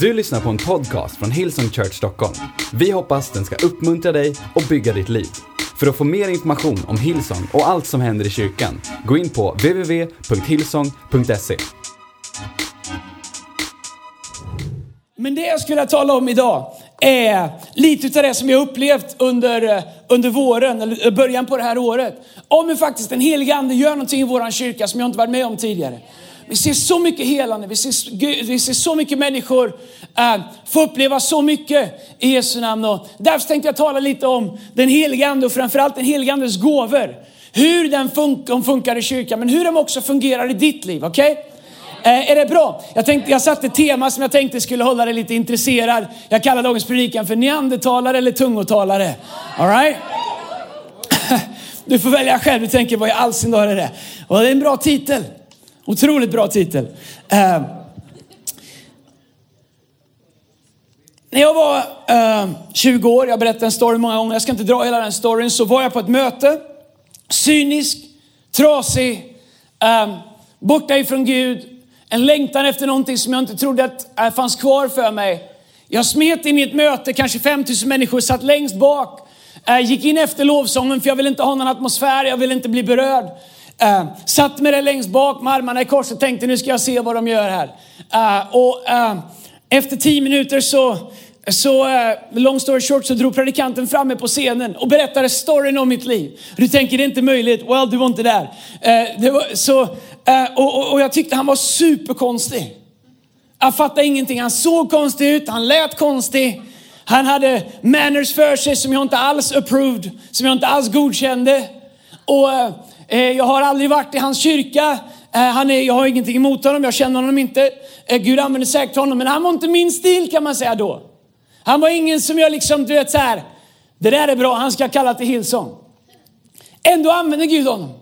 Du lyssnar på en podcast från Hillsong Church Stockholm. Vi hoppas den ska uppmuntra dig och bygga ditt liv. För att få mer information om Hillsong och allt som händer i kyrkan, gå in på www.hillsong.se. Men det jag skulle tala om idag är lite av det som jag upplevt under, eh, under våren, eller eh, början på det här året. Om hur faktiskt den helige ande gör någonting i vår kyrka som jag inte varit med om tidigare. Vi ser så mycket helande, vi ser, vi ser så mycket människor äh, få uppleva så mycket i Jesu namn. Och därför tänkte jag tala lite om den Helige ande och framförallt den Helige andes gåvor. Hur den fun de funkar i kyrkan, men hur de också fungerar i ditt liv. Okej? Okay? Äh, är det bra? Jag, tänkte, jag satte ett tema som jag tänkte skulle hålla dig lite intresserad. Jag kallar dagens predikan för neandertalare eller tungotalare. All right? Du får välja själv. Du tänker, vad i all sin dar är det? Och det är en bra titel. Otroligt bra titel. Uh, när jag var eh, uh, 20 år, jag berättade en story många gånger, jag ska inte dra hela den storyn, så var jag på ett möte. Cynisk, trasig, um, borta ifrån Gud, en längtan efter någonting som jag inte trodde att äh, fanns kvar för mig. Jag smet in i ett möte, kanske 5000 människor satt längst bak. Gick in efter lovsången för jag ville inte ha någon atmosfär, jag ville inte bli berörd. Äh, satt med det längst bak med armarna i kors och tänkte nu ska jag se vad de gör här. Ehm, och ehm, efter tio minuter så så eh, long story short så drog predikanten fram mig på scenen och berättade storyn om mitt liv. Du tänker det är inte möjligt, well du var inte där. Det var, så, och, och, och, jag tyckte han var superkonstig. Jag fattade ingenting, han såg konstig ut, han lät konstig. Han hade manners för sig som jag inte alls approved, som jag inte alls godkände. Och Eh, jag har aldrig varit i hans kyrka. Eh, han är, jag har ingenting emot honom, jag känner honom inte. Eh, Gud använder säkert honom, men han var inte min stil kan man säga då. Han var ingen som jag liksom, du vet så här, det där är bra, han ska kalla till Hillsong. Ändå använder Gud honom.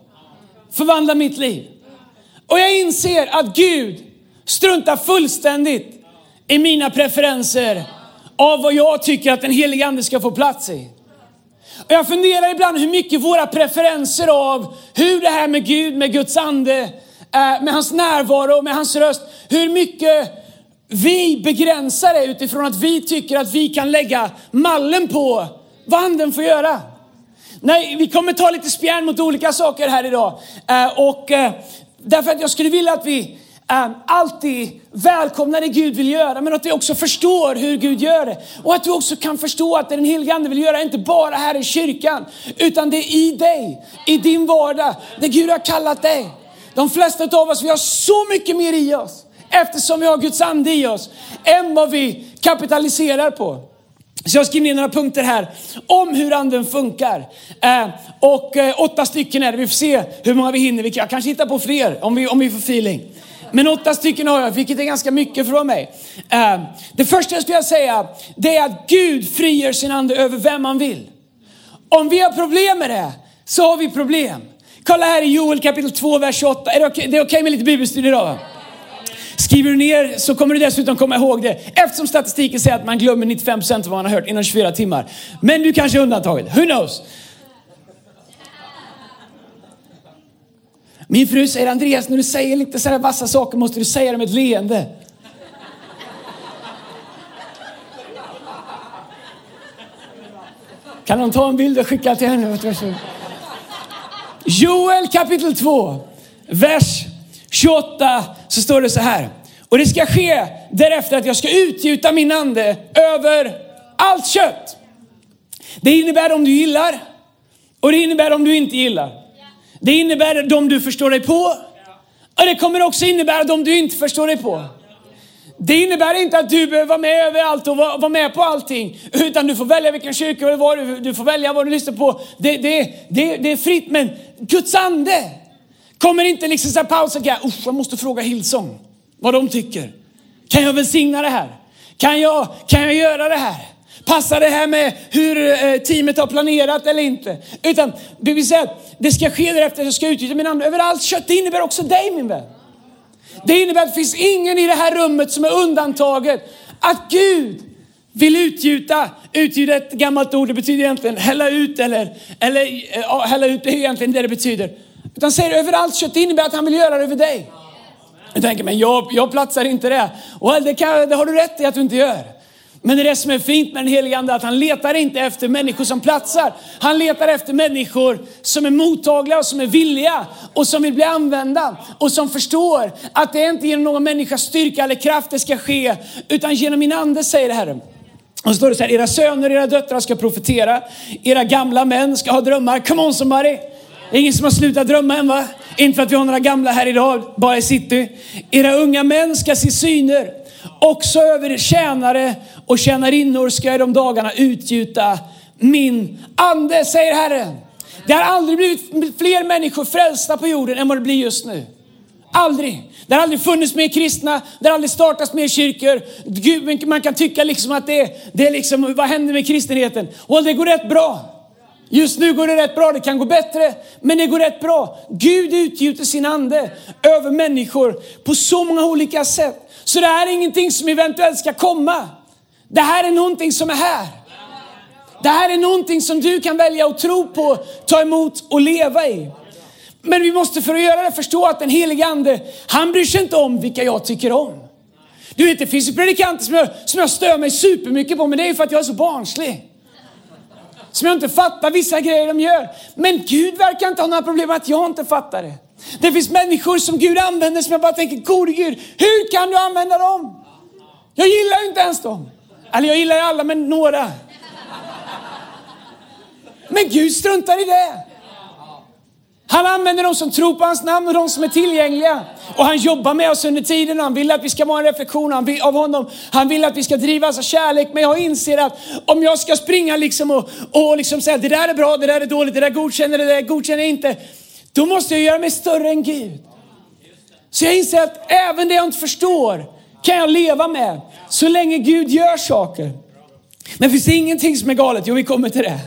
Förvandlar mitt liv. Och jag inser att Gud struntar fullständigt i mina preferenser av vad jag tycker att den helige ande ska få plats i. Och jag funderar ibland hur mycket våra preferenser av hur det här med Gud, med Guds ande, eh, med hans närvaro med hans röst, hur mycket vi begränsar det utifrån att vi tycker att vi kan lägga mallen på vad anden får göra. Nej, vi kommer ta lite spjärn mot olika saker här idag. Eh, och eh, därför att jag skulle vilja att vi Ehm, alltid välkomnar det Gud vill göra, men att vi också förstår hur Gud gör det. Och att du också kan förstå att det den helige Ande vill göra, inte bara här i kyrkan, utan det är i dig, i din vardag, där Gud har kallat dig. De flesta av oss, vi har så mycket mer i oss. Eftersom vi har Guds ande i oss än vad vi kapitaliserar på. Så jag har skrivit ner några punkter här om hur anden funkar. Eh, och eh, åtta stycken är det. Vi får se hur många vi hinner. Jag kanske hittar på fler om vi, om vi får feeling. Men åtta stycken har jag, vilket är ganska mycket från mig. Ehm, det första jag skulle säga, det är att Gud frigör sin ande över vem man vill. Om vi har problem med det, så har vi problem. Kolla här i Joel kapitel 2, vers 28. Är det okej okay? okay med lite bibelstudie idag? Va? Skriver du ner så kommer du dessutom komma ihåg det. Eftersom statistiken säger att man glömmer 95% av vad man har hört inom 24 timmar. Men du kanske är undantaget. Who knows? Min fru säger Andreas, när du säger lite sådana vassa saker måste du säga det med ett leende. Kan någon ta en bild och skicka till henne? Joel kapitel 2, vers 28 så står det så här. Och det ska ske därefter att jag ska utgjuta min ande över allt kött. Det innebär om du gillar och det innebär om du inte gillar. Det innebär de du förstår dig på och det kommer också innebära de du inte förstår dig på. Det innebär inte att du behöver vara med överallt och vara med på allting. Utan du får välja vilken kyrka du var, du får välja vad du lyssnar på. Det, det, det, det är fritt, men Guds ande Kommer inte liksom så här pausa, jag måste fråga Hillsong vad de tycker. Kan jag välsigna det här? Kan jag, kan jag göra det här? Passar det här med hur eh, teamet har planerat eller inte? Utan det vill säga att det ska ske därefter, jag ska utnyttja min ande över allt kött. Det innebär också dig min vän. Det innebär att det finns ingen i det här rummet som är undantaget. Att Gud vill utgjuta, utgjuta ett gammalt ord, det betyder egentligen hälla ut eller, eller eh, ja, hälla ut, det är egentligen det det betyder. Utan säger överallt kött, det innebär att han vill göra det över dig. Du tänker, men jag, jag platsar inte det. Och det, kan, det har du rätt i att du inte gör. Men det är det som är fint med den helige Ande, att han letar inte efter människor som platsar. Han letar efter människor som är mottagliga och som är villiga och som vill bli använda och som förstår att det är inte genom någon människas styrka eller kraft det ska ske, utan genom min ande, säger Herren. Och så står det så här, era söner och era döttrar ska profetera, era gamla män ska ha drömmar. Come on somebody! Det är ingen som har slutat drömma än va? Inte för att vi har några gamla här idag, bara i city. Era unga män ska se syner. Också över tjänare och tjänarinnor ska i de dagarna utgjuta min ande, säger Herren. Det har aldrig blivit fler människor frälsta på jorden än vad det blir just nu. Aldrig. Det har aldrig funnits mer kristna, det har aldrig startats mer kyrkor. Gud, man kan tycka liksom att det, det är liksom, vad händer med kristenheten? Och det går rätt bra. Just nu går det rätt bra, det kan gå bättre, men det går rätt bra. Gud utgjuter sin ande över människor på så många olika sätt. Så det här är ingenting som eventuellt ska komma. Det här är någonting som är här. Det här är någonting som du kan välja att tro på, ta emot och leva i. Men vi måste för att göra det förstå att den helige ande, han bryr sig inte om vilka jag tycker om. Du vet, det finns ju predikanter som jag, som jag stör mig supermycket på, men det är ju för att jag är så barnslig. Som jag inte fattar vissa grejer de gör. Men Gud verkar inte ha några problem med att jag inte fattar det. Det finns människor som Gud använder som jag bara tänker, gode Gud, hur kan du använda dem? Jag gillar inte ens dem. Eller jag gillar alla, men några. Men Gud struntar i det. Han använder de som tror på hans namn och de som är tillgängliga. Och han jobbar med oss under tiden. Han vill att vi ska vara en reflektion av honom. Han vill att vi ska drivas av kärlek. Men jag inser att om jag ska springa liksom och, och liksom säga det där är bra, det där är dåligt, det där godkänner, det där godkänner jag inte. Då måste jag göra mig större än Gud. Så jag inser att även det jag inte förstår kan jag leva med. Så länge Gud gör saker. Men finns det ingenting som är galet? Jo, vi kommer till det.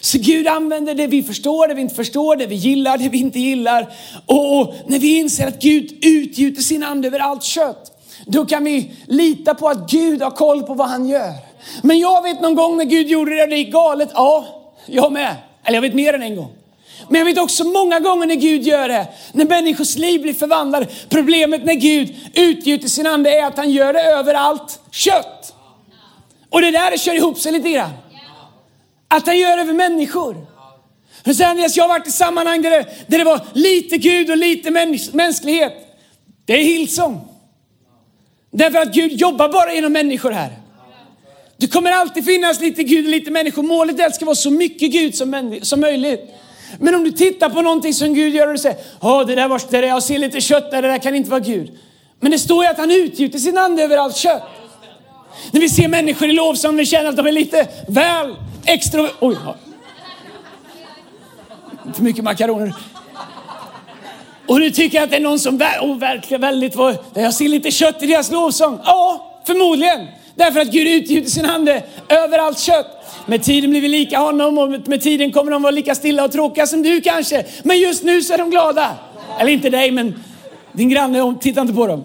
Så Gud använder det vi förstår, det vi inte förstår, det vi gillar, det vi inte gillar. Och när vi inser att Gud utgjuter sin ande över allt kött, då kan vi lita på att Gud har koll på vad han gör. Men jag vet någon gång när Gud gjorde det och det gick galet. Ja, jag med. Eller jag vet mer än en gång. Men jag vet också många gånger när Gud gör det, när människors liv blir förvandlade. Problemet när Gud utgjuter sin ande är att han gör det över allt kött. Och det där kör ihop sig lite grann. Att han gör det över människor. Men sen Andreas, jag har varit i sammanhang där det, där det var lite Gud och lite mäns mänsklighet. Det är Hillsong. Därför att Gud jobbar bara genom människor här. Det kommer alltid finnas lite Gud och lite människor. Målet är att det ska vara så mycket Gud som, som möjligt. Men om du tittar på någonting som Gud gör och du säger, oh, det där var, det där, jag ser lite kött där, det där kan inte vara Gud. Men det står ju att han utgjuter sin ande över allt kött. När vi ser människor i lovsång, vi känner att de är lite väl extra... Oj, ja. För mycket makaroner. Och du tycker att det är någon som oh, verkligen väldigt var... Jag ser lite kött i deras lovsång. Ja, förmodligen. Därför att Gud utgjuter sin ande över allt kött. Med tiden blir vi lika honom och med tiden kommer de vara lika stilla och tråkiga som du kanske. Men just nu så är de glada. Eller inte dig, men din granne, titta inte på dem.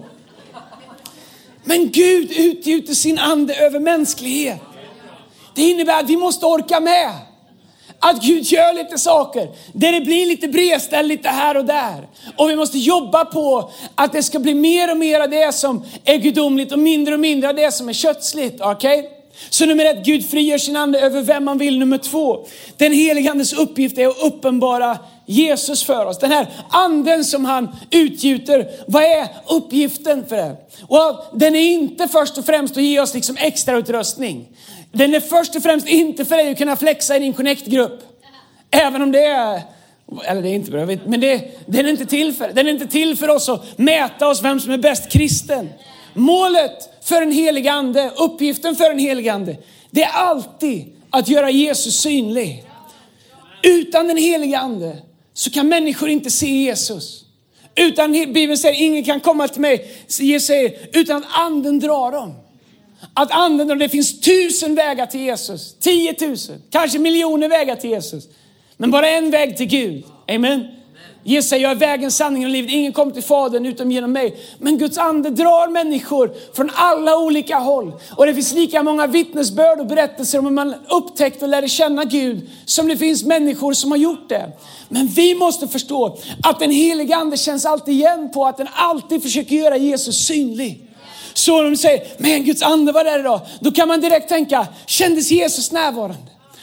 Men Gud utgjuter sin ande över mänsklighet. Det innebär att vi måste orka med. Att Gud gör lite saker, där det blir lite bredställ lite här och där. Och vi måste jobba på att det ska bli mer och mer av det som är gudomligt och mindre och mindre av det som är kötsligt. Okej? Okay? Så nummer ett, Gud frigör sin ande över vem man vill. Nummer två, den helige andes uppgift är att uppenbara Jesus för oss. Den här anden som han utgjuter, vad är uppgiften för den? Och den är inte först och främst att ge oss liksom extra utrustning. Den är först och främst inte för dig att kunna flexa i din connect-grupp. Även om det är, eller det är inte bra, men det, den är inte till för Den är inte till för oss att mäta oss vem som är bäst kristen. Målet för en helig ande, uppgiften för en helig ande, det är alltid att göra Jesus synlig. Utan den helige ande så kan människor inte se Jesus. Utan Bibeln säger ingen kan komma till mig, Jesus säger, utan att anden drar dem. Att anden, drar, det finns tusen vägar till Jesus, tiotusen, kanske miljoner vägar till Jesus. Men bara en väg till Gud. Amen. Jesus säger, jag är vägen, sanningen och livet. Ingen kommer till Fadern utom genom mig. Men Guds ande drar människor från alla olika håll. Och det finns lika många vittnesbörd och berättelser om hur man upptäckte och lärde känna Gud som det finns människor som har gjort det. Men vi måste förstå att den heliga ande känns alltid igen på att den alltid försöker göra Jesus synlig. Så om de säger, men Guds ande var där idag. Då kan man direkt tänka, kändes Jesus närvarande?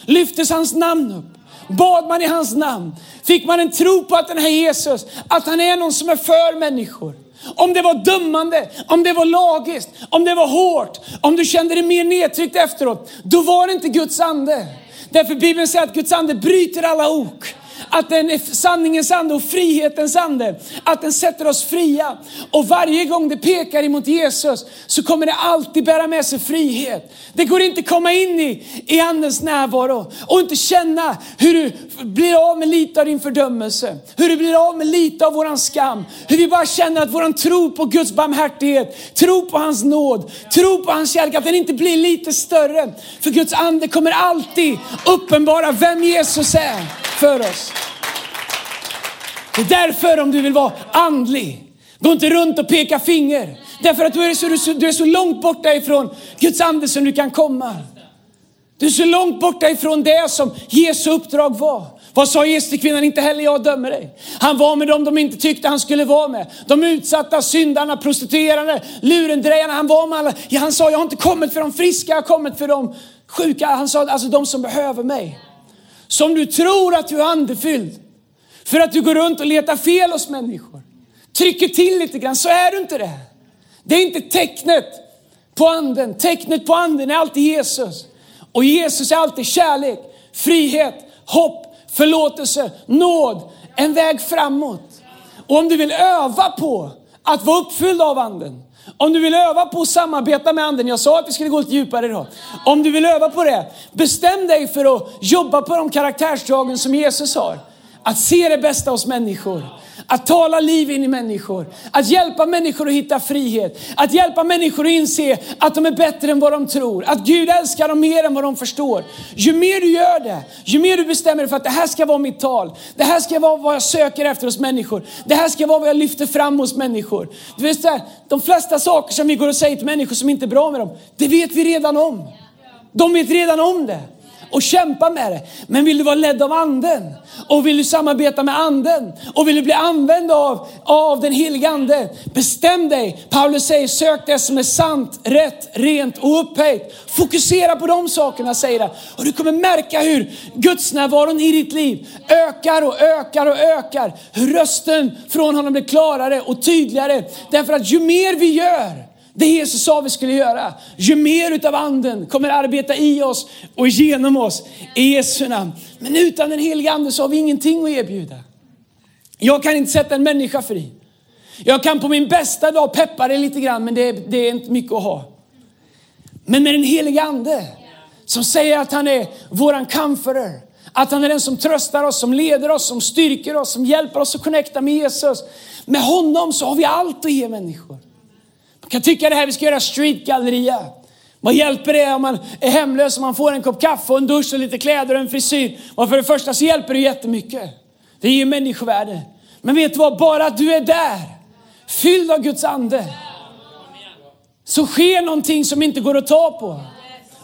Lyftes hans namn upp? Bad man i hans namn? Fick man en tro på att den här Jesus, att han är någon som är för människor? Om det var dömande, om det var lagiskt, om det var hårt, om du kände dig mer nedtryckt efteråt, då var det inte Guds ande. Därför Bibeln säger att Guds ande bryter alla ok att den är sanningens ande och frihetens ande. Att den sätter oss fria. Och varje gång det pekar emot Jesus så kommer det alltid bära med sig frihet. Det går inte att komma in i, i andens närvaro och inte känna hur du blir av med lite av din fördömelse. Hur du blir av med lite av våran skam. Hur vi bara känner att våran tro på Guds barmhärtighet, tro på hans nåd, tro på hans kärlek, att den inte blir lite större. För Guds ande kommer alltid uppenbara vem Jesus är för oss. Det är därför om du vill vara andlig, gå inte runt och peka finger. Därför att du är så, du är så långt borta ifrån Guds ande som du kan komma. Du är så långt borta ifrån det som Jesu uppdrag var. Vad sa Jesus till kvinnan? Inte heller jag dömer dig. Han var med dem de inte tyckte han skulle vara med. De utsatta, syndarna, prostituerade, lurendrejarna. Han var med alla. Ja, han sa, jag har inte kommit för de friska, jag har kommit för de sjuka. Han sa, alltså de som behöver mig. Som du tror att du är andefylld. För att du går runt och letar fel hos människor. Trycker till lite grann, så är du inte det. Det är inte tecknet på anden. Tecknet på anden är alltid Jesus. Och Jesus är alltid kärlek, frihet, hopp, förlåtelse, nåd, en väg framåt. Och om du vill öva på att vara uppfylld av anden, om du vill öva på att samarbeta med anden, jag sa att vi skulle gå lite djupare idag. Om du vill öva på det, bestäm dig för att jobba på de karaktärsdragen som Jesus har. Att se det bästa hos människor. Att tala liv in i människor. Att hjälpa människor att hitta frihet. Att hjälpa människor att inse att de är bättre än vad de tror. Att Gud älskar dem mer än vad de förstår. Ju mer du gör det, ju mer du bestämmer dig för att det här ska vara mitt tal. Det här ska vara vad jag söker efter hos människor. Det här ska vara vad jag lyfter fram hos människor. Du vet, så här, de flesta saker som vi går och säger till människor som inte är bra med dem, det vet vi redan om. De vet redan om det och kämpa med det. Men vill du vara ledd av anden och vill du samarbeta med anden och vill du bli använd av, av den heliga ande. Bestäm dig. Paulus säger sök det som är sant, rätt, rent och upphöjt. Fokusera på de sakerna säger han. Och du kommer märka hur Guds närvaron i ditt liv ökar och ökar och ökar. Hur rösten från honom blir klarare och tydligare. Därför att ju mer vi gör det Jesus sa vi skulle göra. Ju mer utav anden kommer arbeta i oss och genom oss i Jesu namn. Men utan den heliga ande så har vi ingenting att erbjuda. Jag kan inte sätta en människa fri. Jag kan på min bästa dag peppa dig lite grann, men det är, det är inte mycket att ha. Men med den heliga ande som säger att han är våran comforter, att han är den som tröstar oss, som leder oss, som styrker oss, som hjälper oss att connecta med Jesus. Med honom så har vi allt att ge människor. Man kan tycka det här vi ska göra streetgalleria. Vad hjälper det om man är hemlös och man får en kopp kaffe och en dusch och lite kläder och en frisyr? Och för det första så hjälper det jättemycket. Det ger människovärde. Men vet du vad? Bara att du är där, fylld av Guds ande, så sker någonting som inte går att ta på.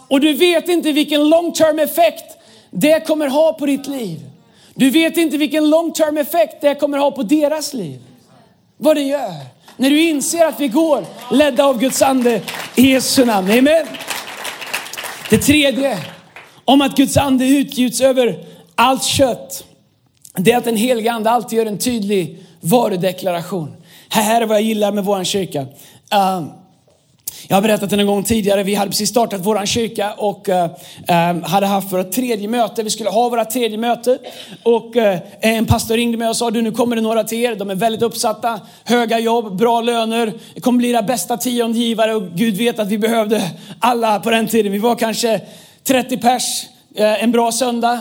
Och du vet inte vilken long term effekt det kommer ha på ditt liv. Du vet inte vilken long term effekt det kommer ha på deras liv. Vad det gör. När du inser att vi går ledda av Guds ande i Jesu namn. Amen. Det tredje, om att Guds ande utgjuts över allt kött. Det är att den heliga ande alltid gör en tydlig varudeklaration. Här är vad jag gillar med vår kyrka. Ehm, jag har berättat en gång tidigare, vi hade precis startat vår kyrka och eh, eh, hade haft vårt tredje möte. Vi skulle ha våra tredje möte och eh, en pastor ringde mig och sa, du nu kommer det några till er. De är väldigt uppsatta, höga jobb, bra löner. Det kommer bli era bästa tiondegivare och Gud vet att vi behövde alla på den tiden. Vi var kanske 30 pers en bra söndag.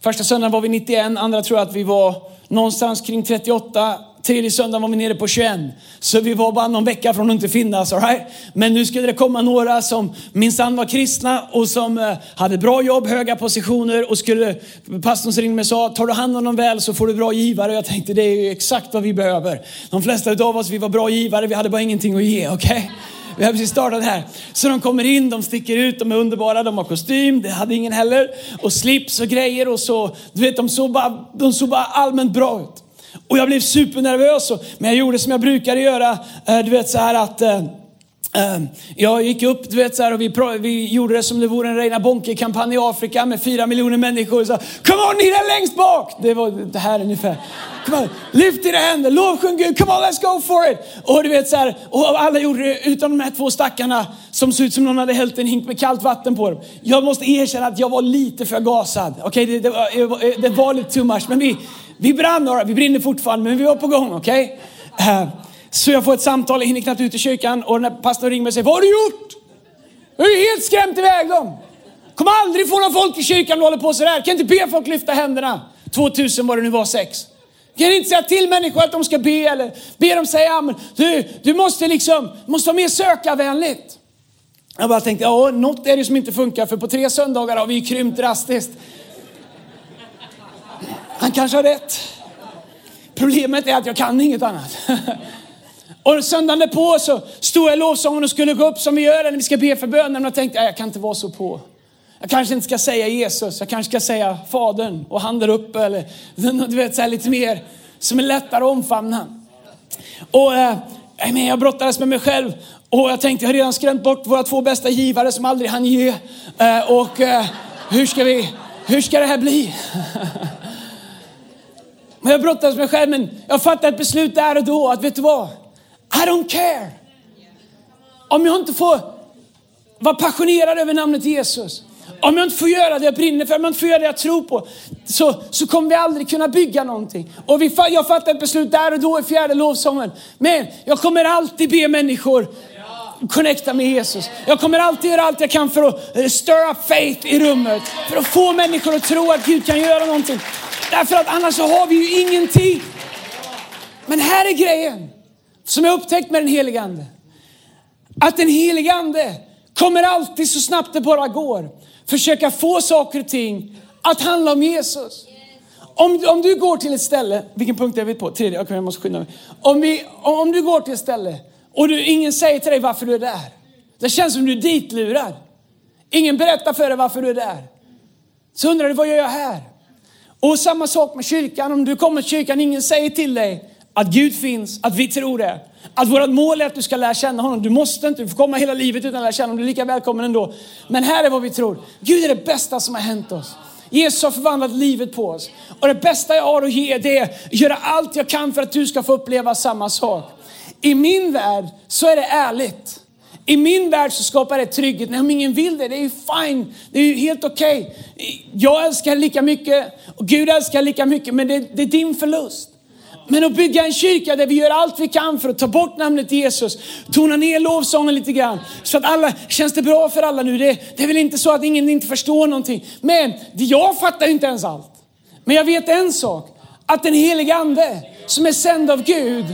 första söndagen var vi 91, andra tror jag att vi var någonstans kring 38 tredje söndagen var vi nere på 21. Så vi var bara någon vecka från att inte finnas. All right? Men nu skulle det komma några som minsann var kristna och som eh, hade bra jobb, höga positioner och skulle, pastorn ringde mig sa, tar du hand om dem väl så får du bra givare. Jag tänkte det är ju exakt vad vi behöver. De flesta av oss, vi var bra givare, vi hade bara ingenting att ge. Okay? Vi har precis startat här. Så de kommer in, de sticker ut, de är underbara, de har kostym, det hade ingen heller. Och slips och grejer och så. Du vet, de såg bara, de såg bara allmänt bra ut. Och jag blev supernervös, men jag gjorde som jag brukade göra. Eh, du vet så här att eh, eh, jag gick upp du vet, så här, och vi, vi gjorde det som det vore en Reina Bonke-kampanj i Afrika med fyra miljoner människor. Så, Come on, ni där längst bak! Det var det här ungefär. Come on, lyft dina händer, lovsjung Gud, come on let's go for it! Och du vet så här, och alla gjorde det utom de här två stackarna som såg ut som någon hade hällt en hink med kallt vatten på dem. Jag måste erkänna att jag var lite för gasad. Okej, okay, det, det, det var lite too much, men vi, vi brann några, vi brinner fortfarande, men vi var på gång. Okej? Okay? Uh, så jag får ett samtal, jag hinner knappt ut i kyrkan och när pastorn ringer mig och säger, vad har du gjort? Jag har ju helt skrämt iväg dem. Kommer aldrig få någon folk i kyrkan om du håller på sådär. Kan inte be folk lyfta händerna. 2000 var det nu var sex. Kan inte säga till människor att de ska be eller be dem säga, men du, du måste liksom, måste vara mer sökarvänligt. Jag bara tänkte, ja något är det som inte funkar för på tre söndagar har vi krympt drastiskt. Han kanske har rätt. Problemet är att jag kan inget annat. Och söndagen på så stod jag i lovsången och skulle gå upp som vi gör när vi ska be för bönen och tänkte, jag kan inte vara så på. Jag kanske inte ska säga Jesus, jag kanske ska säga Fadern och han där uppe eller du vet, så här lite mer som är lättare att omfamna. Och eh, jag brottades med mig själv och jag tänkte, jag har redan skrämt bort våra två bästa givare som aldrig hann ge. Eh, och eh, hur ska vi, hur ska det här bli? Men jag brottades med mig själv, men jag fattade ett beslut där och då att vet du vad? I don't care. Om jag inte får vara passionerad över namnet Jesus, om jag inte får göra det jag brinner för, om jag inte får göra det jag tror på, så, så kommer vi aldrig kunna bygga någonting. Och vi, jag fattade ett beslut där och då i fjärde lovsången. Men jag kommer alltid be människor connecta med Jesus. Jag kommer alltid göra allt jag kan för att eh, stir up faith i rummet. För att få människor att tro att Gud kan göra någonting. Därför att annars så har vi ju ingenting. Men här är grejen som jag upptäckt med den helige Ande. Att den helige Ande kommer alltid så snabbt det bara går försöka få saker och ting att handla om Jesus. Om, om du går till ett ställe, vilken punkt är vi på? Tredje, okay, jag måste skynda mig. Om, vi, om du går till ett ställe och du, ingen säger till dig varför du är där. Det känns som du är ditlurad. Ingen berättar för dig varför du är där. Så undrar du, vad gör jag här? Och samma sak med kyrkan. Om du kommer till kyrkan, ingen säger till dig att Gud finns, att vi tror det. Att vårt mål är att du ska lära känna honom. Du måste inte, du får komma hela livet utan att lära känna honom. Du är lika välkommen ändå. Men här är vad vi tror. Gud är det bästa som har hänt oss. Jesus har förvandlat livet på oss. Och det bästa jag har att ge det är att göra allt jag kan för att du ska få uppleva samma sak. I min värld så är det ärligt. I min värld så skapar det trygghet. Nej, om ingen vill det, det är ju fine. Det är ju helt okej. Okay. Jag älskar lika mycket och Gud älskar lika mycket, men det, det är din förlust. Men att bygga en kyrka där vi gör allt vi kan för att ta bort namnet Jesus, tona ner lovsången lite grann. Så att alla, känns det bra för alla nu? Det, det är väl inte så att ingen inte förstår någonting. Men jag fattar ju inte ens allt. Men jag vet en sak, att den helige ande som är sänd av Gud,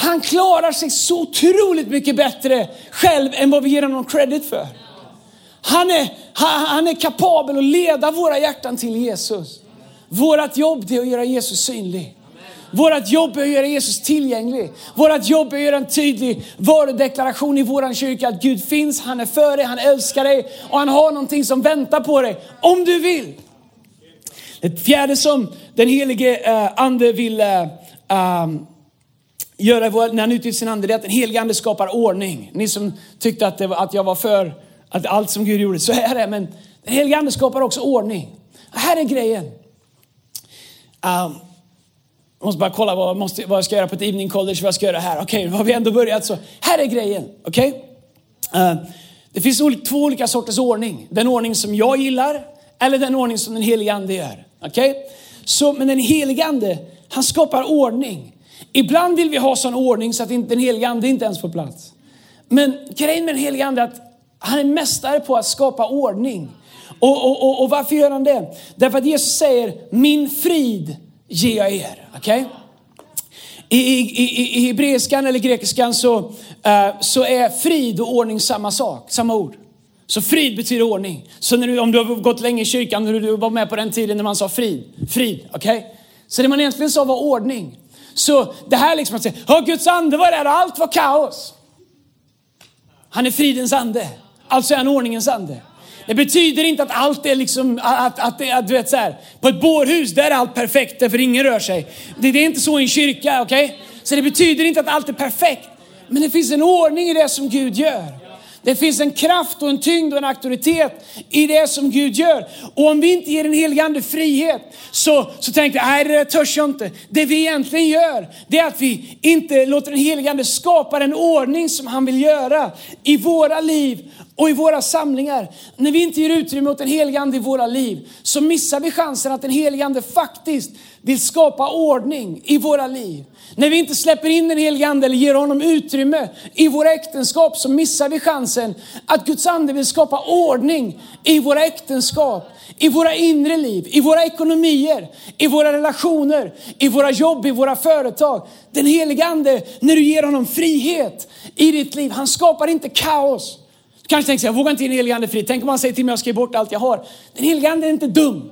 han klarar sig så otroligt mycket bättre själv än vad vi ger honom credit för. Han är, han, är kapabel att leda våra hjärtan till Jesus. Vårat jobb är att göra Jesus synlig. Vårt jobb är att göra Jesus tillgänglig. Vårt jobb är att göra en tydlig varudeklaration i vår kyrka att Gud finns, han är för dig, han älskar dig och han har någonting som väntar på dig om du vill. Det fjärde som den helige eh, ande vill um, göra när han utgjuter sin ande, det är att den helige ande skapar ordning. Ni som tyckte att, var, att jag var för att allt som Gud gjorde, så är det. Men den helige ande skapar också ordning. Här är grejen. Um, jag måste bara kolla vad, måste, vad jag ska göra på ett evening college, vad jag ska göra här. Okej, okay, har vi ändå börjat så. Här är grejen, okej? Okay? Uh, det finns två olika sorters ordning. Den ordning som jag gillar eller den ordning som den helige ande gör. Okej? Okay? Så, men den helige ande, han skapar ordning. Ibland vill vi ha sån ordning så att den helige ande inte ens får plats. Men grejen med den helige ande är att han är mästare på att skapa ordning. Och, och, och, och varför gör han det? Därför att Jesus säger, min frid ger jag er. Okay? I, i, i, i hebreiskan eller grekiskan så, uh, så är frid och ordning samma sak, samma ord. Så frid betyder ordning. Så när du, om du har gått länge i kyrkan, när du var med på den tiden när man sa frid, frid, okej? Okay? Så det man egentligen sa var ordning. Så det här liksom att säga, oh, Guds ande var där och allt var kaos. Han är fridens ande, alltså är han ordningens ande. Det betyder inte att allt är liksom, att, att, att, att du vet så här, på ett bårhus där är allt perfekt därför ingen rör sig. Det, det är inte så i en kyrka, okej? Okay? Så det betyder inte att allt är perfekt. Men det finns en ordning i det som Gud gör. Det finns en kraft och en tyngd och en auktoritet i det som Gud gör. Och om vi inte ger den helige Ande frihet så, så tänkte jag, nej det törs jag inte. Det vi egentligen gör, det är att vi inte låter den helige Ande skapa den ordning som han vill göra i våra liv och i våra samlingar. När vi inte ger utrymme åt den helige Ande i våra liv så missar vi chansen att den helige Ande faktiskt vill skapa ordning i våra liv. När vi inte släpper in den helige Ande eller ger honom utrymme i våra äktenskap så missar vi chansen att Guds Ande vill skapa ordning i våra äktenskap, i våra inre liv, i våra ekonomier, i våra relationer, i våra jobb, i våra företag. Den helige Ande, när du ger honom frihet i ditt liv, han skapar inte kaos. Du kanske tänker jag vågar inte ge den helige Ande fri. Tänk om han säger till mig att jag ska ge bort allt jag har. Den helige Ande är inte dum.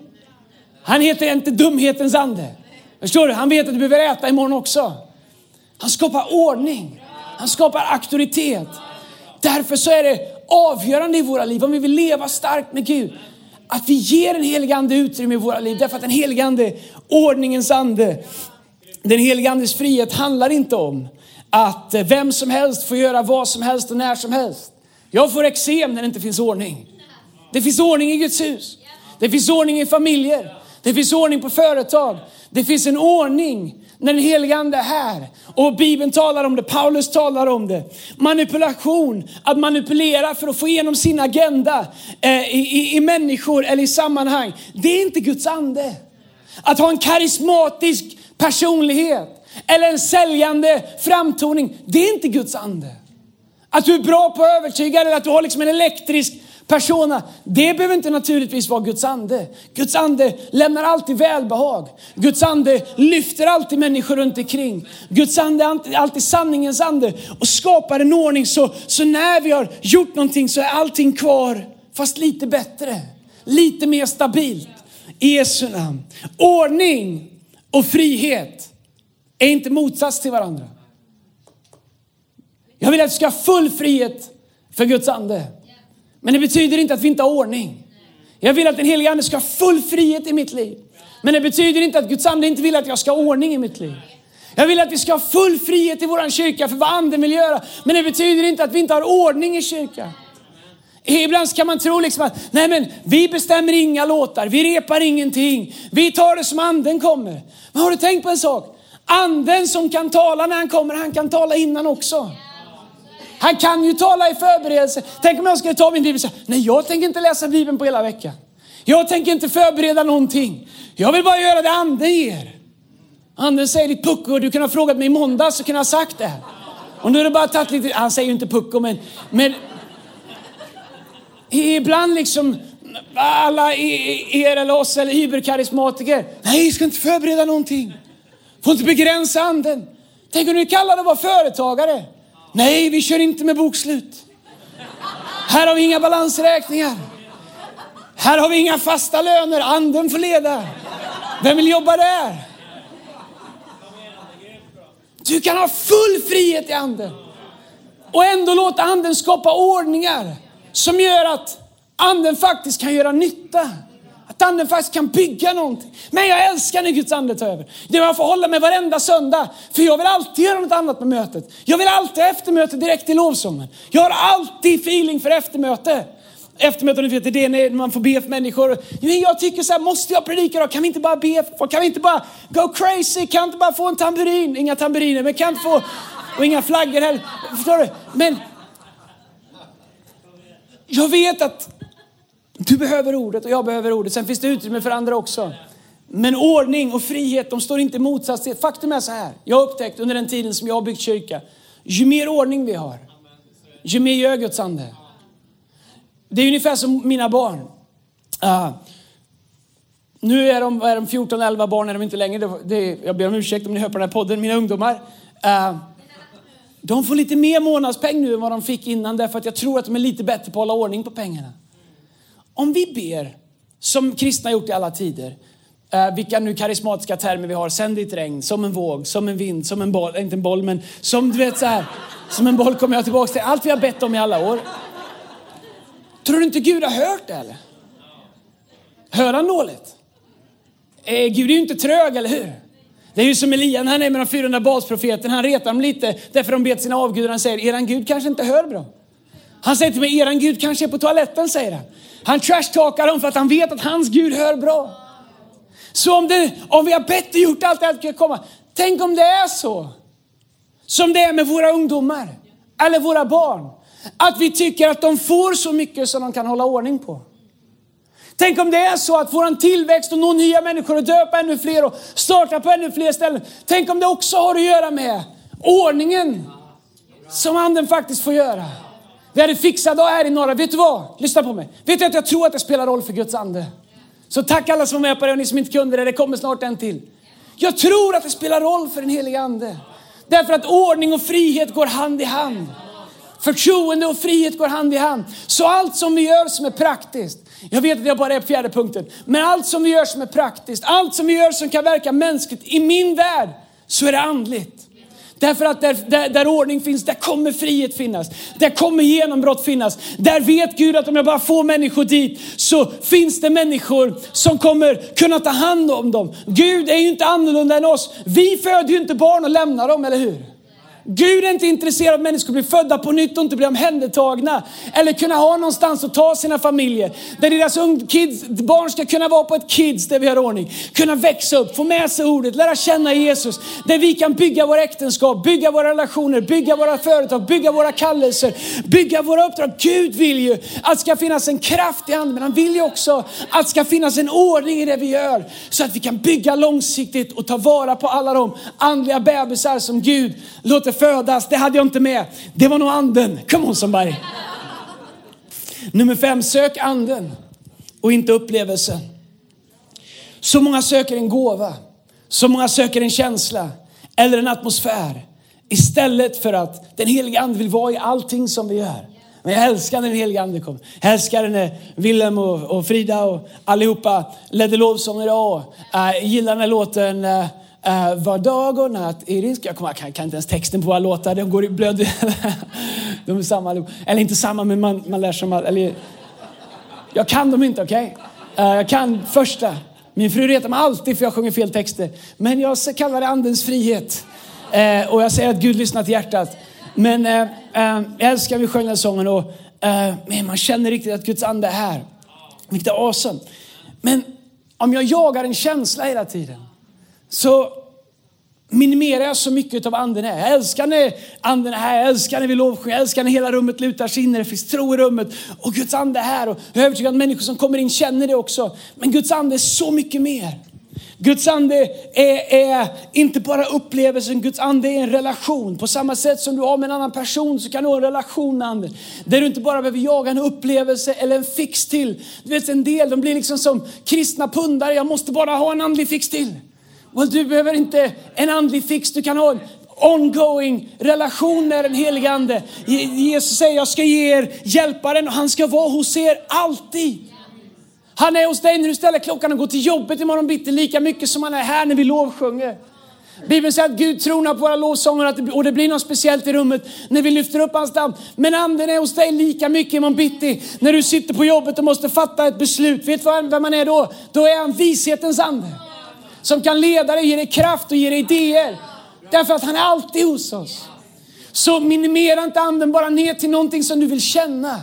Han heter inte dumhetens ande. Förstår du? Han vet att du behöver äta imorgon också. Han skapar ordning. Han skapar auktoritet. Därför så är det avgörande i våra liv, om vi vill leva starkt med Gud, att vi ger den helige Ande utrymme i våra liv. Därför att den helige Ande, ordningens ande, den helige Andes frihet handlar inte om att eh, vem som helst får göra vad som helst och när som helst. Jag får eksem när det inte finns ordning. Det finns ordning i Guds hus. Det finns ordning i familjer. Det finns ordning på företag. Det finns en ordning när den helige Ande är här. Och Bibeln talar om det, Paulus talar om det. Manipulation, att manipulera för att få igenom sin agenda eh, i, i, i människor eller i sammanhang. Det är inte Guds ande. Att ha en karismatisk personlighet eller en säljande framtoning, det är inte Guds ande. Att du är bra på att övertyga eller att du har liksom en elektrisk persona. Det behöver inte naturligtvis vara Guds ande. Guds ande lämnar alltid välbehag. Guds ande lyfter alltid människor runt omkring. Guds ande är alltid sanningens ande och skapar en ordning så, så när vi har gjort någonting så är allting kvar fast lite bättre. Lite mer stabilt. I Jesu namn. Ordning och frihet är inte motsats till varandra. Jag vill att du ska ha full frihet för Guds ande. Men det betyder inte att vi inte har ordning. Jag vill att den helige Ande ska ha full frihet i mitt liv. Men det betyder inte att Guds ande inte vill att jag ska ha ordning i mitt liv. Jag vill att vi ska ha full frihet i vår kyrka för vad anden vill göra. Men det betyder inte att vi inte har ordning i kyrkan. Ibland kan man tro liksom att nej men, vi bestämmer inga låtar, vi repar ingenting, vi tar det som anden kommer. Men har du tänkt på en sak? Anden som kan tala när han kommer, han kan tala innan också. Han kan ju tala i förberedelse. Tänk om jag skulle ta min bibel och säga, nej jag tänker inte läsa bibeln på hela veckan. Jag tänker inte förbereda någonting. Jag vill bara göra det anden ger. Anden säger ditt pucko, du kunde ha frågat mig i måndags så kunde jag ha sagt det. Och nu är det bara tagit lite, han säger ju inte pucko men, men ibland liksom alla er eller oss eller hyperkarismatiker. Nej, vi ska inte förbereda någonting. Får inte begränsa anden. Tänk om du kallar det att vara företagare. Nej, vi kör inte med bokslut. Här har vi inga balansräkningar. Här har vi inga fasta löner. Anden får leda. Vem vill jobba där? Du kan ha full frihet i anden och ändå låta anden skapa ordningar som gör att anden faktiskt kan göra nytta. Att anden faktiskt kan bygga någonting. Men jag älskar när Guds ande tar över. Det jag får hålla med varenda söndag. För jag vill alltid göra något annat med mötet. Jag vill alltid ha eftermöte direkt i lovsången. Jag har alltid feeling för eftermöte. Eftermöte, ni vet, det är när man får be för människor. Men jag tycker så här, måste jag predika då? Kan vi inte bara be? Kan vi inte bara go crazy? Kan vi inte bara få en tamburin? Inga tamburiner, men kan inte få, och inga flaggor heller. Förstår du? Men jag vet att du behöver ordet och jag behöver ordet. Sen finns det utrymme för andra också. Men ordning och frihet, de står inte i motsats till... Faktum är så här, jag har upptäckt under den tiden som jag har byggt kyrka, ju mer ordning vi har, ju mer gör Guds ande. Det är ungefär som mina barn. Uh, Nu är de, vad är de 14, 11 barn är de inte längre. Det, det, jag ber om ursäkt om ni hör på den här podden, mina ungdomar. Uh, de får lite mer månadspeng nu än vad de fick innan därför att jag tror att de är lite bättre på att hålla ordning på pengarna. Om vi ber, som kristna gjort i alla tider, eh, vilka nu karismatiska termer vi har, sänd ditt regn, som en våg, som en vind, som en boll, eh, inte en boll men som du vet så här, som en boll kommer jag tillbaka till. Allt vi har bett om i alla år. Tror du inte Gud har hört det eller? Hör han dåligt? Eh, Gud är ju inte trög, eller hur? Det är ju som Elia, han är med de 400 basprofeterna. Han retar dem lite därför de bet sina avgudar. Han säger, eran Gud kanske inte hör bra. Han säger till mig, eran Gud kanske är på toaletten, säger han. Han trashtalkar dem för att han vet att hans Gud hör bra. Så om, det, om vi har bett och gjort allt det här att komma, tänk om det är så. Som det är med våra ungdomar, eller våra barn. Att vi tycker att de får så mycket som de kan hålla ordning på. Tänk om det är så att våran tillväxt och nå nya människor och döpa ännu fler och starta på ännu fler ställen. Tänk om det också har att göra med ordningen som anden faktiskt får göra. Vi hade fixat och här i norra. Vet du vad? Lyssna på mig. Vet du att jag tror att det spelar roll för Guds ande? Så tack alla som var med på det och ni som inte kunde det. Det kommer snart en till. Jag tror att det spelar roll för den helige ande. Därför att ordning och frihet går hand i hand. Förtroende och frihet går hand i hand. Så allt som vi gör som är praktiskt, jag vet att jag bara är på fjärde punkten. Men allt som vi gör som är praktiskt, allt som vi gör som kan verka mänskligt, i min värld så är det andligt. Därför att där, där, där, ordning finns, där kommer frihet finnas. Där kommer genombrott finnas. Där vet Gud att om jag bara får människor dit så finns det människor som kommer kunna ta hand om dem. Gud är ju inte annorlunda än oss. Vi föder ju inte barn och lämnar dem, eller hur? Gud är inte intresserad av att människor blir födda på nytt och inte blir omhändertagna. Eller kunna ha någonstans att ta sina familjer. Där deras kids, barn ska kunna vara på ett kids där vi har ordning. Kunna växa upp, få med sig ordet, lära känna Jesus. Där vi kan bygga våra äktenskap, bygga våra relationer, bygga våra företag, bygga våra kallelser, bygga våra uppdrag. Gud vill ju att det ska finnas en kraft i anden, men han vill ju också att det ska finnas en ordning i det vi gör. Så att vi kan bygga långsiktigt och ta vara på alla de andliga bebisar som Gud låter födas, det hade jag inte med. Det var nog anden. Come on somebody. Nummer fem, sök anden och inte upplevelsen. Så många söker en gåva, så många söker en känsla eller en atmosfär istället för att den heliga ande vill vara i allting som vi gör. Men jag älskar när den heliga ande kommer. Jag älskar när Willem och, och, Frida och allihopa ledde lovsånger idag. Äh, jag gillar den här låten äh, Uh, var dag och natt i din Jag, kommer, jag kan, kan inte ens texten på våra låtar. De går i blöd. de är samma. Eller inte samma, men man, man lär sig. Eller, jag kan dem inte, okej? Okay? Uh, jag kan första. Min fru retar mig alltid för jag sjunger fel texter. Men jag kallar det andens frihet. Uh, och jag säger att Gud lyssnar till hjärtat. Men uh, jag älskar vi sjöng den sången och men man känner riktigt att Guds ande är här. Vilket är awesome. Men om jag jagar en känsla hela tiden så minimerar jag så mycket av anden är. Jag älskar när anden är här, jag älskar när vi lovsjunger, jag älskar när hela rummet lutar sig in, när det finns tro i rummet och Guds ande är här. Och jag är övertygad att människor som kommer in känner det också. Men Guds ande är så mycket mer. Guds ande är, är, inte bara upplevelsen, Guds ande är en relation. På samma sätt som du har med en annan person så kan du ha en relation med anden. Där du inte bara behöver jaga en upplevelse eller en fix till. Du vet en del, de blir liksom som kristna pundare, jag måste bara ha en andlig fix till. Well, du behöver inte en andlig fix, du kan ha en ongoing relation med den helige Ande. Jesus säger, jag ska ge er hjälparen och han ska vara hos er alltid. Han är hos dig när du ställer klockan och går till jobbet imorgon bitti lika mycket som han är här när vi lovsjunger. Bibeln säger att Gud tronar på våra lovsånger och det blir något speciellt i rummet när vi lyfter upp hans namn. Men anden är hos dig lika mycket imorgon bitti när du sitter på jobbet och måste fatta ett beslut. Vet du vem man är då? Då är han vishetens ande som kan leda dig, ge dig kraft och ge dig idéer. Därför att han är alltid hos oss. Så minimera inte anden bara ner till någonting som du vill känna.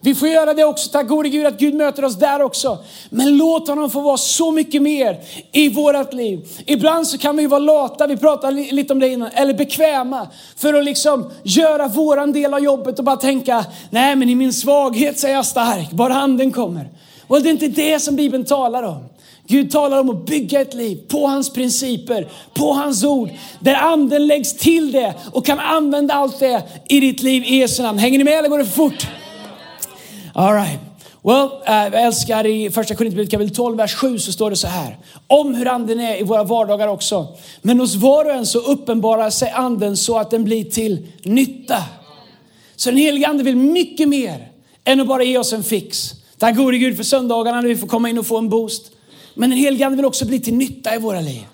Vi får göra det också, tack gode Gud att Gud möter oss där också. Men låt honom få vara så mycket mer i vårt liv. Ibland så kan vi vara lata, vi pratade lite om det innan, eller bekväma för att liksom göra våran del av jobbet och bara tänka, nej men i min svaghet så är jag stark, bara anden kommer. Och det är inte det som Bibeln talar om. Gud talar om att bygga ett liv på hans principer, på hans ord. Där anden läggs till det och kan använda allt det i ditt liv i Jesu namn. Hänger ni med eller går det för fort? All right. Well, uh, jag älskar i första Korinthierbrevet kapitel 12, vers 7 så står det så här. Om hur anden är i våra vardagar också. Men hos var och en så uppenbarar sig anden så att den blir till nytta. Så den helige ande vill mycket mer än att bara ge oss en fix. Tack gode Gud för söndagarna när vi får komma in och få en boost. Men den helige ande vill också bli till nytta i våra liv.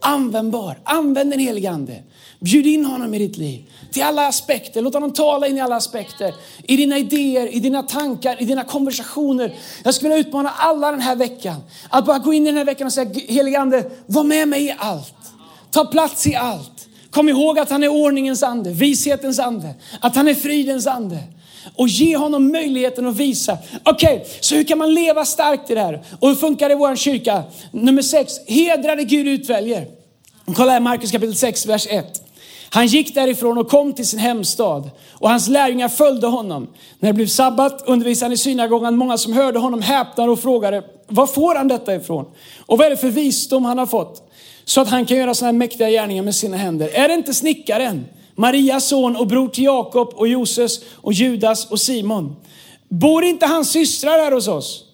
Användbar. Använd den helige ande. Bjud in honom i ditt liv. Till alla aspekter. Låt honom tala in i alla aspekter. I dina idéer, i dina tankar, i dina konversationer. Jag skulle vilja utmana alla den här veckan. Att bara gå in i den här veckan och säga, helige ande, var med mig i allt. Ta plats i allt. Kom ihåg att han är ordningens ande, vishetens ande. Att han är fridens ande och ge honom möjligheten att visa. Okej, okay, så hur kan man leva starkt i det här? Och hur funkar det i vår kyrka? Nummer sex, hedrade Gud utväljer. Kolla här Markus kapitel 6, vers 1. Han gick därifrån och kom till sin hemstad och hans lärjungar följde honom. När det blev sabbat undervisade han i synagogan. Många som hörde honom häpnade och frågade, var får han detta ifrån? Och vad är det för visdom han har fått? Så att han kan göra sådana här mäktiga gärningar med sina händer. Är det inte snickaren? Marias son och bror till Jakob och Joses och Judas och Simon. Bor inte hans systrar här hos oss?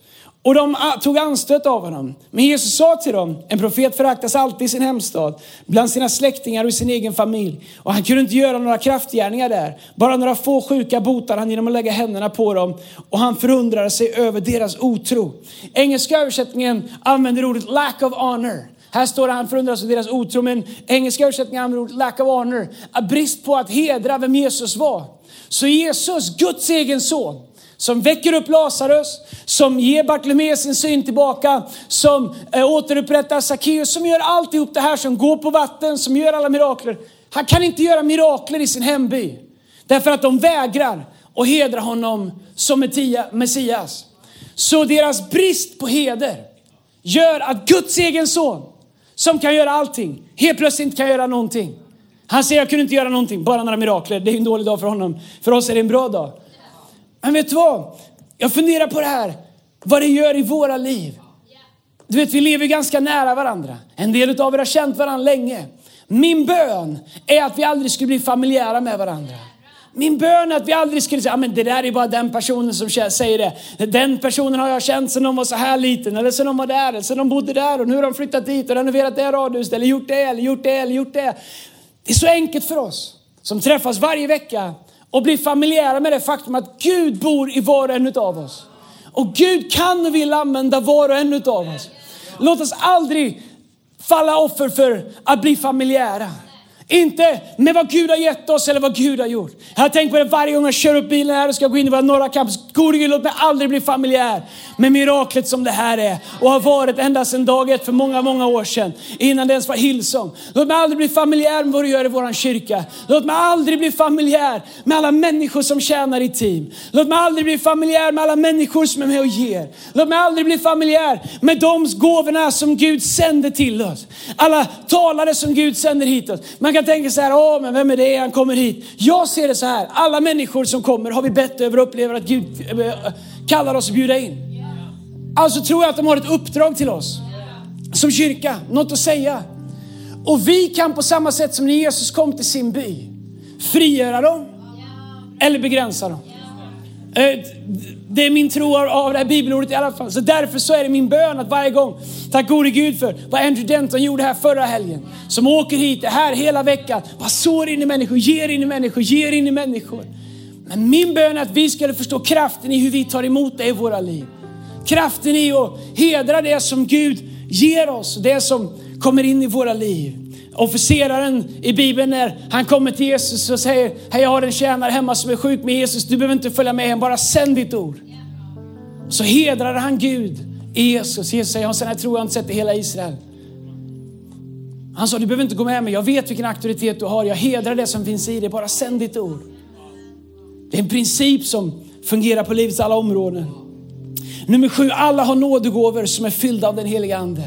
Och de tog anstöt av honom. Men Jesus sa till dem, en profet föraktas alltid i sin hemstad, bland sina släktingar och i sin egen familj. Och han kunde inte göra några kraftgärningar där. Bara några få sjuka botade han genom att lägga händerna på dem. Och han förundrade sig över deras otro. Engelska översättningen använder ordet lack of honor. Här står han förundras över deras otro, men engelska översättningen använder ordet lack of honor. Brist på att hedra vem Jesus var. Så Jesus, Guds egen son, som väcker upp Lazarus, som ger Bartolomeus sin syn tillbaka, som eh, återupprättar Sackeus, som gör alltihop det här, som går på vatten, som gör alla mirakler. Han kan inte göra mirakler i sin hemby. Därför att de vägrar att hedra honom som Messias. Så deras brist på heder gör att Guds egen son som kan göra allting, helt plötsligt inte kan göra någonting. Han säger jag kunde inte göra någonting, bara några mirakler. Det är en dålig dag för honom. För oss är det en bra dag. Men vet du vad? Jag funderar på det här, vad det gör i våra liv. Du vet, vi lever ganska nära varandra. En del av er har känt varandra länge. Min bön är att vi aldrig skulle bli familjära med varandra. Min bön är att vi aldrig skulle säga, ah, men det där är bara den personen som säger det. Den personen har jag känt sedan de var så här liten, eller sedan de var där, eller sedan de bodde där och nu har de flyttat dit och renoverat det radhuset, eller gjort det, eller gjort det, eller gjort det. Det är så enkelt för oss som träffas varje vecka och blir familjära med det faktum att Gud bor i var och en av oss. Och Gud kan och vill använda var och en av oss. Låt oss aldrig falla offer för att bli familjära. Inte med vad Gud har gett oss eller vad Gud har gjort. Jag har tänkt på det varje gång jag kör upp bilen här och ska gå in i våra norra campus. Gode Gud, låt mig aldrig bli familjär med miraklet som det här är och har varit ända sedan dag ett för många, många år sedan. Innan det ens var Hillsong. Låt mig aldrig bli familjär med vad du gör i våran kyrka. Låt mig aldrig bli familjär med alla människor som tjänar i team. Låt mig aldrig bli familjär med alla människor som är med och ger. Låt mig aldrig bli familjär med de gåvorna som Gud sänder till oss. Alla talare som Gud sänder hit oss. Man kan tänka så här, åh men vem är det, han kommer hit. Jag ser det så här, alla människor som kommer har vi bett över och upplever att Gud eh, kallar oss att bjuda in. Alltså tror jag att de har ett uppdrag till oss som kyrka, något att säga. Och vi kan på samma sätt som när Jesus kom till sin by, frigöra dem eller begränsa dem. Eh, det är min tro av det här bibelordet i alla fall. Så därför så är det min bön att varje gång, tack gode Gud för vad Andrew Denton gjorde här förra helgen. Som åker hit, är här hela veckan, bara sår in i människor, ger in i människor, ger in i människor. Men min bön är att vi ska förstå kraften i hur vi tar emot det i våra liv. Kraften i att hedra det som Gud ger oss, det som kommer in i våra liv. Officeraren i Bibeln när han kommer till Jesus och säger, hej jag har en tjänare hemma som är sjuk med Jesus, du behöver inte följa med hem, bara sänd ditt ord. Så hedrar han Gud i Jesus. Jesus säger, sen jag tror jag inte sett i hela Israel. Han sa, du behöver inte gå med mig, jag vet vilken auktoritet du har, jag hedrar det som finns i dig, bara sänd ditt ord. Det är en princip som fungerar på livets alla områden. Nummer sju, alla har nådegåvor som är fyllda av den heliga Ande.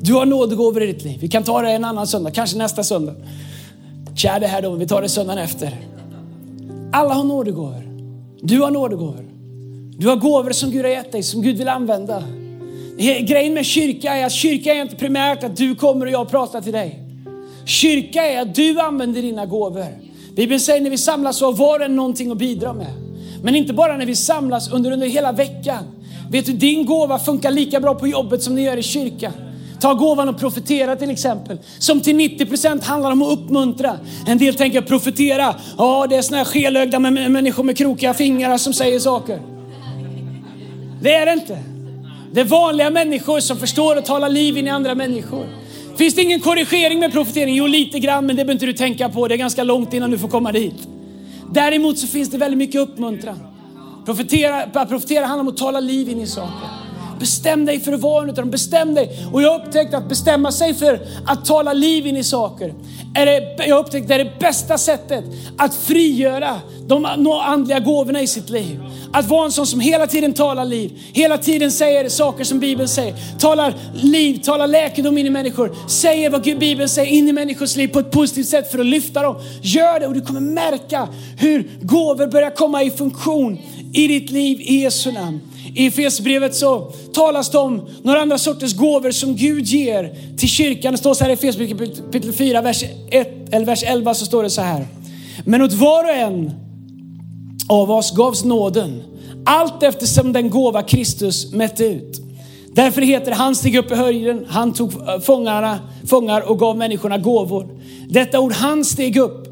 Du har nådegåvor i ditt liv. Vi kan ta det en annan söndag, kanske nästa söndag. Tja det här då, vi tar det söndagen efter. Alla har nådegåvor. Du har nådegåvor. Du har gåvor som Gud har gett dig, som Gud vill använda. Grejen med kyrka är att kyrka är inte primärt att du kommer och jag pratar till dig. Kyrka är att du använder dina gåvor. Bibeln säger när vi samlas så har var och en någonting att bidra med. Men inte bara när vi samlas under, under hela veckan. Vet du, din gåva funkar lika bra på jobbet som den gör i kyrkan. Ta gåvan att profetera till exempel, som till 90% handlar om att uppmuntra. En del tänker profetera, ja det är såna här skelögda människor med krokiga fingrar som säger saker. Det är det inte. Det är vanliga människor som förstår att tala liv in i andra människor. Finns det ingen korrigering med profetering? Jo, lite grann, men det behöver inte du tänka på. Det är ganska långt innan du får komma dit. Däremot så finns det väldigt mycket uppmuntran. Profetera, profetera handlar om att tala liv in i saker. Bestäm dig för att vara en dem. Bestäm dig. Och jag upptäckte att bestämma sig för att tala liv in i saker. Är det, jag upptäckte att det är det bästa sättet att frigöra de andliga gåvorna i sitt liv. Att vara en sån som hela tiden talar liv, hela tiden säger saker som Bibeln säger. Talar liv, talar läkedom in i människor. Säger vad Bibeln säger in i människors liv på ett positivt sätt för att lyfta dem. Gör det och du kommer märka hur gåvor börjar komma i funktion i ditt liv i Jesu namn. I Efesierbrevet så talas det om några andra sorters gåvor som Gud ger till kyrkan. Det står så här i Efesierbrevet kapitel 4, vers, 1, eller vers 11 så står det så här. Men åt var och en av oss gavs nåden, allt eftersom den gåva Kristus mätte ut. Därför heter det, han steg upp i höjden, han tog fångarna, fångar och gav människorna gåvor. Detta ord, han steg upp,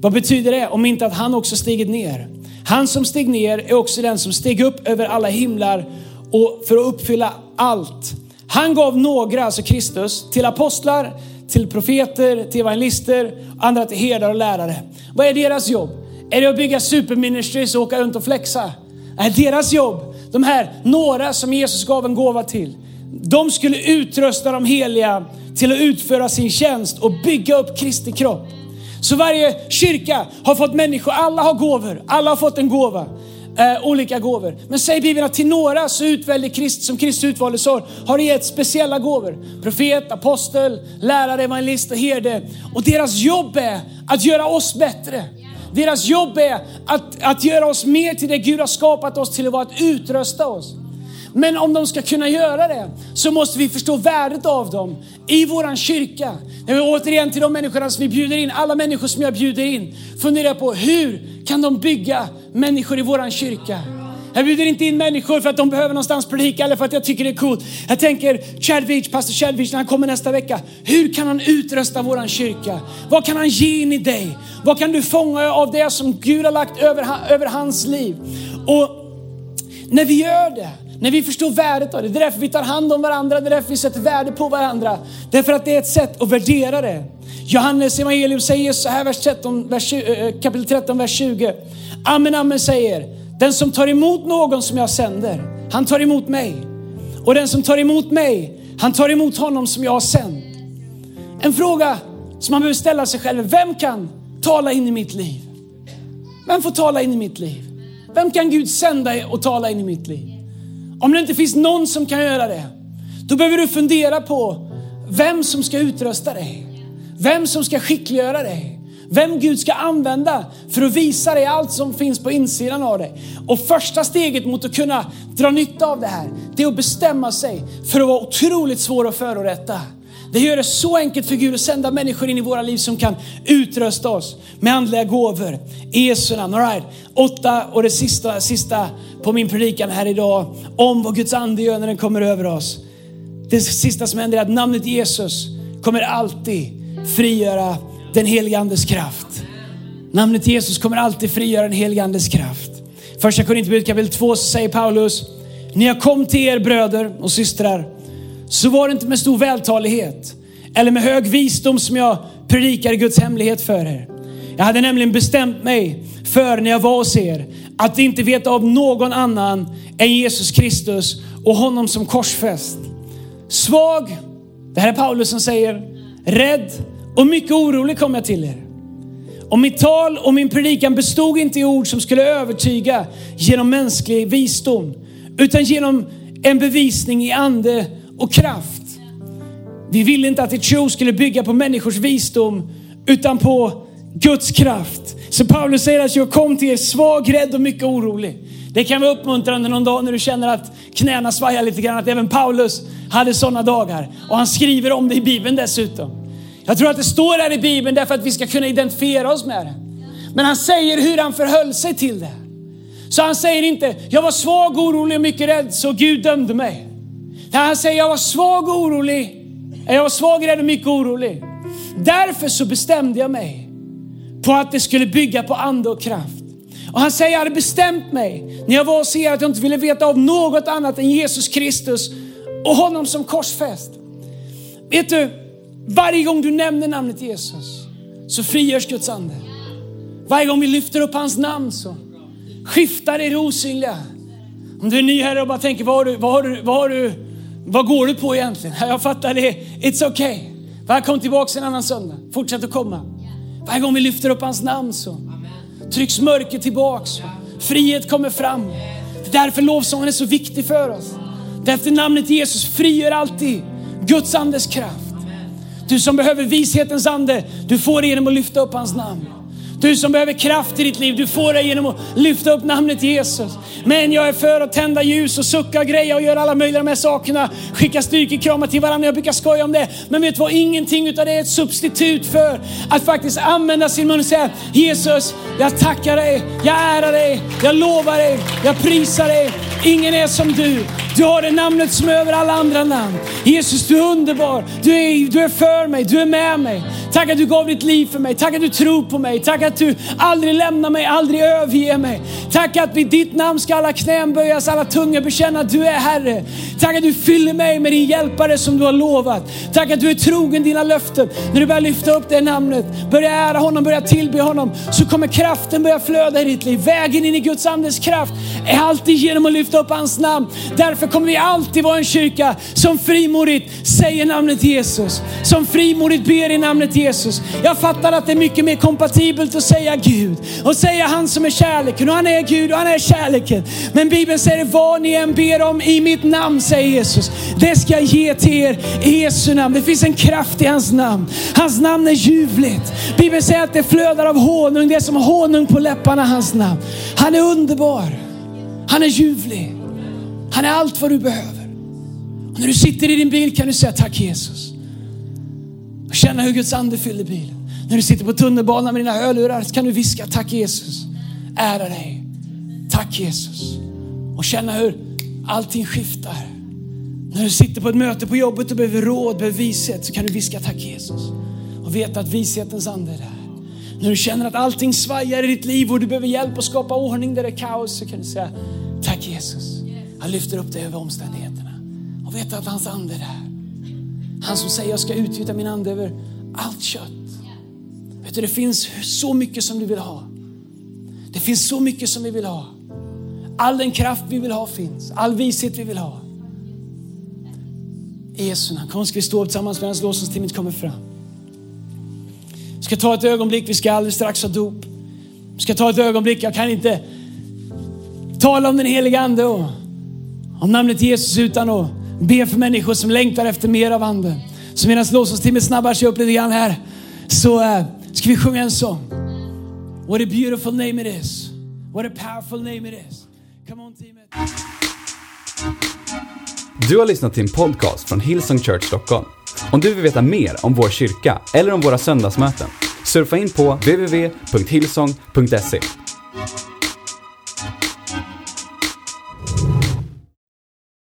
vad betyder det om inte att han också stigit ner? Han som steg ner är också den som steg upp över alla himlar och för att uppfylla allt. Han gav några, alltså Kristus, till apostlar, till profeter, till evangelister, andra till herdar och lärare. Vad är deras jobb? Är det att bygga superministries och åka runt och flexa? Nej, deras jobb, de här några som Jesus gav en gåva till, de skulle utrusta de heliga till att utföra sin tjänst och bygga upp Kristi kropp. Så varje kyrka har fått människor, alla har gåvor, alla har fått en gåva. Eh, olika gåvor. Men säger Bibeln att till några så utväljer Krist, som Kristus utvalde så har det gett speciella gåvor. Profet, apostel, lärare, evangelist och herde. Och deras jobb är att göra oss bättre. Deras jobb är att, att göra oss mer till det Gud har skapat oss till att vara, att utrusta oss. Men om de ska kunna göra det så måste vi förstå värdet av dem i våran kyrka. När vi återigen till de människorna som vi bjuder in, alla människor som jag bjuder in, funderar på hur kan de bygga människor i våran kyrka? Jag bjuder inte in människor för att de behöver någonstans predika eller för att jag tycker det är coolt. Jag tänker Chad pastor Chad när han kommer nästa vecka. Hur kan han utrösta våran kyrka? Vad kan han ge in i dig? Vad kan du fånga av det som Gud har lagt över, över hans liv? Och när vi gör det, när vi förstår värdet av det, det är därför vi tar hand om varandra, det är därför vi sätter värde på varandra. Därför att det är ett sätt att värdera det. Johannes evangelium säger så här, vers 13, vers, eh, eh, kapitel 13, vers 20. Amen, amen säger, den som tar emot någon som jag sänder, han tar emot mig. Och den som tar emot mig, han tar emot honom som jag har sänt. En fråga som man behöver ställa sig själv, vem kan tala in i mitt liv? Vem får tala in i mitt liv? Vem kan Gud sända och tala in i mitt liv? Om det inte finns någon som kan göra det, då behöver du fundera på vem som ska utrösta dig. Vem som ska skickliggöra dig. Vem Gud ska använda för att visa dig allt som finns på insidan av dig. Och första steget mot att kunna dra nytta av det här, det är att bestämma sig för att vara otroligt svår att förorätta. Det gör det så enkelt för Gud att sända människor in i våra liv som kan utrösta oss med andliga gåvor. I Jesu namn. All right. Åtta och det sista, sista på min predikan här idag om vad Guds ande gör när den kommer över oss. Det sista som händer är att namnet Jesus kommer alltid frigöra den helige andes kraft. Namnet Jesus kommer alltid frigöra den helige andes kraft. Första Korinthierbrevet kapitel 2 säger Paulus, när jag kom till er bröder och systrar så var det inte med stor vältalighet eller med hög visdom som jag predikade Guds hemlighet för er. Jag hade nämligen bestämt mig för när jag var hos er att inte veta av någon annan än Jesus Kristus och honom som korsfäst. Svag, det här är Paulus som säger, rädd och mycket orolig kom jag till er. Och mitt tal och min predikan bestod inte i ord som skulle övertyga genom mänsklig visdom, utan genom en bevisning i ande och kraft. Vi ville inte att ett tro skulle bygga på människors visdom, utan på Guds kraft. Så Paulus säger att jag kom till er svag, rädd och mycket orolig. Det kan vara uppmuntrande någon dag när du känner att knäna svajar lite grann, att även Paulus hade sådana dagar. Och han skriver om det i Bibeln dessutom. Jag tror att det står här i Bibeln därför att vi ska kunna identifiera oss med det. Men han säger hur han förhöll sig till det. Så han säger inte, jag var svag, orolig och mycket rädd så Gud dömde mig. Där han säger, jag var svag och orolig. Jag var svag, rädd och mycket orolig. Därför så bestämde jag mig på att det skulle bygga på ande och kraft. Och han säger, jag hade bestämt mig när jag var hos er att jag inte ville veta av något annat än Jesus Kristus och honom som korsfäst. Vet du, varje gång du nämner namnet Jesus så frigörs Guds ande. Varje gång vi lyfter upp hans namn så skiftar det osynliga. Om du är ny här och bara tänker, vad, har du, vad, har du, vad, har du, vad går du på egentligen? Jag fattar det, it's okay. Kom tillbaka en annan söndag. Fortsätt att komma. Varje gång vi lyfter upp hans namn så trycks mörker tillbaks. Frihet kommer fram. Det är därför lovsången är så viktig för oss. Därför namnet Jesus frigör alltid Guds andes kraft. Du som behöver vishetens ande, du får det genom att lyfta upp hans namn. Du som behöver kraft i ditt liv, du får det genom att lyfta upp namnet Jesus. Men jag är för att tända ljus och sucka och greja och göra alla möjliga de här sakerna. Skicka styrkekramar till varandra, jag brukar skoja om det. Men vet du vad, ingenting utav det är ett substitut för att faktiskt använda sin mun och säga Jesus, jag tackar dig, jag ärar dig, jag lovar dig, jag prisar dig. Ingen är som du. Du har det namnet som är över alla andra namn. Jesus, du är underbar. Du är, du är för mig, du är med mig. Tack att du gav ditt liv för mig. Tack att du tror på mig. Tack att du aldrig lämnar mig, aldrig överger mig. Tack att vid ditt namn ska alla knän böjas, alla tungor bekänna att du är Herre. Tack att du fyller mig med din hjälpare som du har lovat. Tack att du är trogen dina löften. När du börjar lyfta upp det namnet, börja ära honom, börja tillbe honom, så kommer kraften börja flöda i ditt liv. Vägen in i Guds andes kraft är alltid genom att lyfta upp hans namn. Därför kommer vi alltid vara en kyrka som frimodigt säger namnet Jesus. Som frimodigt ber i namnet Jesus. Jag fattar att det är mycket mer kompatibelt att säga Gud och säga han som är kärleken och han är Gud och han är kärleken. Men Bibeln säger vad ni än ber om i mitt namn säger Jesus. Det ska jag ge till er i Jesu namn. Det finns en kraft i hans namn. Hans namn är ljuvligt. Bibeln säger att det flödar av honung. Det är som honung på läpparna hans namn. Han är underbar. Han är ljuvlig. Han är allt vad du behöver. Och när du sitter i din bil kan du säga tack Jesus. Och känna hur Guds ande fyller bilen. När du sitter på tunnelbanan med dina hörlurar kan du viska tack Jesus. Ära dig. Tack Jesus. Och känna hur allting skiftar. När du sitter på ett möte på jobbet och behöver råd, behöver vishet så kan du viska tack Jesus. Och veta att vishetens ande är där. När du känner att allting svajar i ditt liv och du behöver hjälp att skapa ordning där det är kaos så kan du säga tack Jesus. Han lyfter upp dig över omständigheterna. Och vet att hans ande är där. Han som säger jag ska utgjuta min ande över allt kött. Vet du, det finns så mycket som du vill ha. Det finns så mycket som vi vill ha. All den kraft vi vill ha finns. All vishet vi vill ha. I Jesu namn. Kom ska vi stå tillsammans medan lovsångsteamet kommer fram. Vi ska ta ett ögonblick, vi ska alldeles strax ha dop. Vi ska ta ett ögonblick, jag kan inte tala om den heliga ande och om namnet Jesus utan att be för människor som längtar efter mer av anden. Så medan lovsångstimmen snabbar sig upp lite grann här så uh, ska vi sjunga en sång. What a beautiful name it is. What a powerful name it is. Come on teamet. Du har lyssnat till en podcast från Hillsong Church Stockholm. Om du vill veta mer om vår kyrka eller om våra söndagsmöten, surfa in på www.hillsong.se.